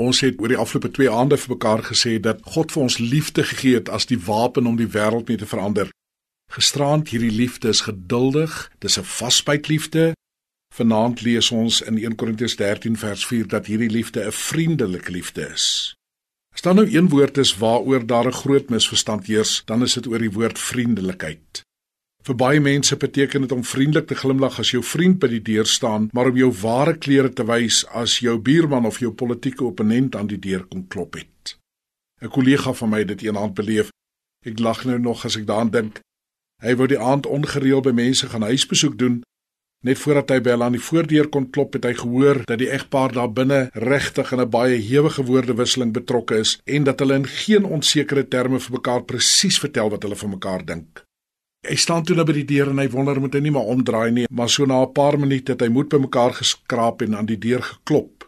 Ons het oor die afgelope 2 aande vir mekaar gesê dat God vir ons liefde gegee het as die wapen om die wêreld mee te verander. Gisterand hierdie liefde is geduldig, dis 'n vasbyt liefde. Vanaand lees ons in 1 Korintiërs 13 vers 4 dat hierdie liefde 'n vriendelike liefde is. As daar nou een woord is waaroor daar 'n groot misverstand heers, dan is dit oor die woord vriendelikheid. Vir baie mense beteken dit om vriendelik te glimlag as jou vriend by die deur staan, maar om jou ware klere te wys as jou buurman of jou politieke opponent aan die deur kom klop het. 'n Kollega van my het dit eendag beleef. Ek lag nou nog as ek daaraan dink. Hy wou die aand ongereeld by mense gaan huisbesoek doen. Net voordat hy bel aan die voordeur kon klop, het hy gehoor dat die egpaar daar binne regtig in 'n baie hewige woordewisseling betrokke is en dat hulle in geen onsekere terme vir mekaar presies vertel wat hulle van mekaar dink. Hy staan toe nou by die deur en hy wonder moet hy nie maar omdraai nie, maar so na 'n paar minute het hy moed bymekaar geskraap en aan die deur geklop.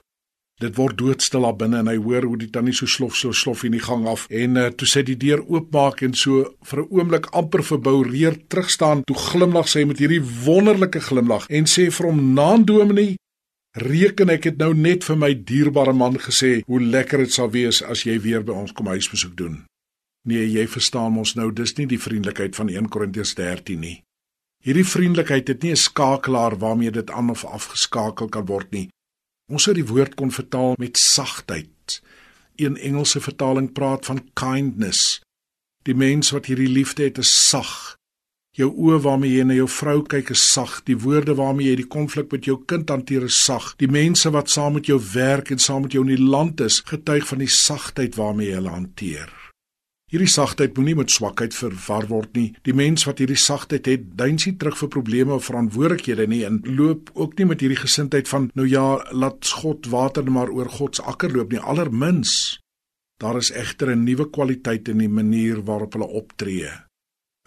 Dit word doodstil daar binne en hy hoor hoe die tannie so slof so slof in die gang af en uh, toe sy die deur oopmaak en so vir 'n oomblik amper verboureer terugstaan, toe glimlag sy met hierdie wonderlike glimlag en sê vir hom: "Naan Dominee, reken ek het nou net vir my dierbare man gesê hoe lekker dit sal wees as jy weer by ons kom huisbesoek doen." Nee, jy verstaan mos nou, dis nie die vriendelikheid van 1 Korintiërs 13 nie. Hierdie vriendelikheid het nie 'n skakelaar waarmee dit aan of afgeskakel kan word nie. Ons sou die woord kon vertaal met sagtheid. Een Engelse vertaling praat van kindness. Die mens wat hierdie liefde het, is sag. Jou oë waarmee jy na jou vrou kyk is sag. Die woorde waarmee jy die konflik met jou kind hanteer is sag. Die mense wat saam met jou werk en saam met jou in die land is, getuig van die sagtheid waarmee jy hulle hanteer. Hierdie sagtheid moenie met swakheid verwar word nie. Die mens wat hierdie sagtheid het, duins nie terug vir probleme of verantwoordelikhede nie en loop ook nie met hierdie gesindheid van nou ja, laat God water maar oor God se akker loop nie. Allermins daar is egter 'n nuwe kwaliteit in die manier waarop hulle optree.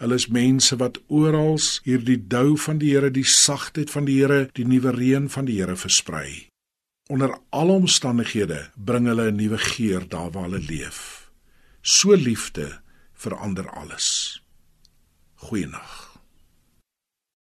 Hulle is mense wat oral hierdie dou van die Here, die sagtheid van die Here, die nuwe reën van die Here versprei. Onder alle omstandighede bring hulle 'n nuwe geur daar waar hulle leef. So liefde verander alles. Goeienaand.